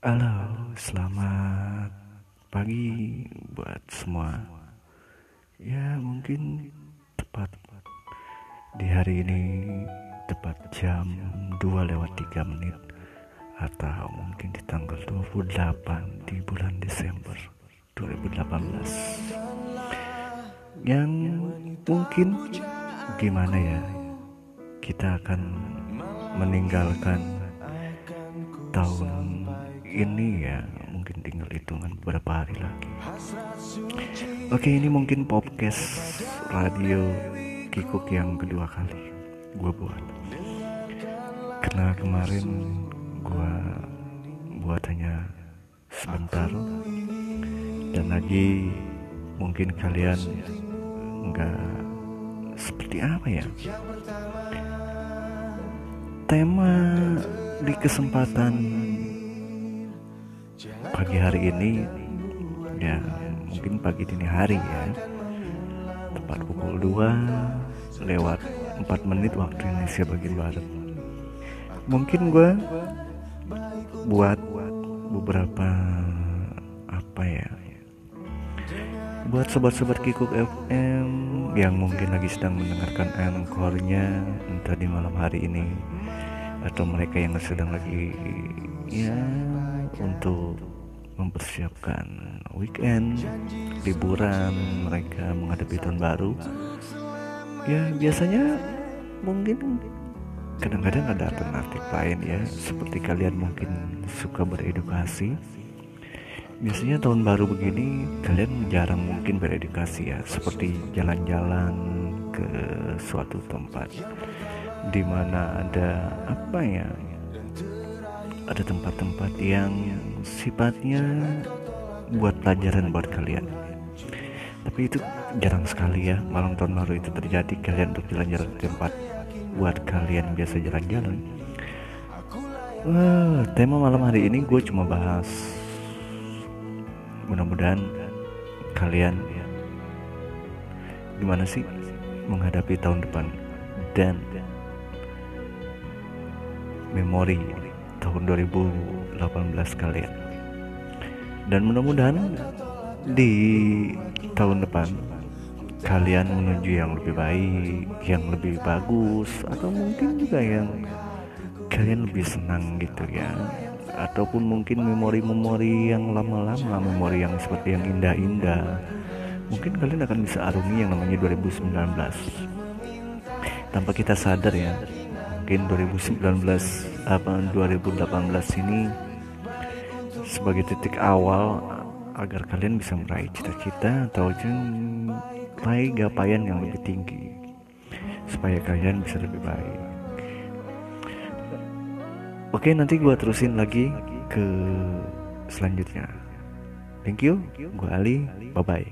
Halo, selamat pagi buat semua. Ya, mungkin tepat di hari ini tepat jam 2 lewat 3 menit atau mungkin di tanggal 28 di bulan Desember 2018. Yang mungkin gimana ya? Kita akan meninggalkan tahun ini ya mungkin tinggal hitungan beberapa hari lagi. Oke ini mungkin podcast radio kikuk yang kedua kali gue buat. Karena kemarin gue buat hanya sebentar. Dan lagi mungkin kalian nggak seperti apa ya? Tema di kesempatan pagi hari ini ya mungkin pagi dini hari ya. Tepat pukul 2 lewat 4 menit waktu Indonesia bagian barat. Mungkin gue buat beberapa apa ya buat sobat-sobat Kikuk FM yang mungkin lagi sedang mendengarkan encore-nya entah di malam hari ini atau mereka yang sedang lagi ya untuk mempersiapkan weekend, liburan mereka menghadapi tahun baru. Ya biasanya mungkin kadang-kadang ada alternatif lain ya, seperti kalian mungkin suka beredukasi. Biasanya tahun baru begini kalian jarang mungkin beredukasi ya, seperti jalan-jalan ke suatu tempat di mana ada apa ya ada tempat-tempat yang sifatnya buat pelajaran buat kalian. Tapi itu jarang sekali ya malam tahun baru itu terjadi kalian untuk jalan-jalan tempat buat kalian biasa jalan-jalan. Wah, tema malam hari ini gue cuma bahas mudah-mudahan kalian gimana sih menghadapi tahun depan dan memori tahun 2018 kalian. Dan mudah-mudahan di tahun depan kalian menuju yang lebih baik yang lebih bagus atau mungkin juga yang kalian lebih senang gitu ya. Ataupun mungkin memori-memori yang lama-lama memori yang seperti yang indah-indah. Mungkin kalian akan bisa arungi yang namanya 2019 tanpa kita sadar ya mungkin 2019 apa 2018 ini sebagai titik awal agar kalian bisa meraih cita-cita atau meraih gapaian yang lebih tinggi supaya kalian bisa lebih baik. Oke nanti gua terusin lagi ke selanjutnya. Thank you. Gua Ali bye bye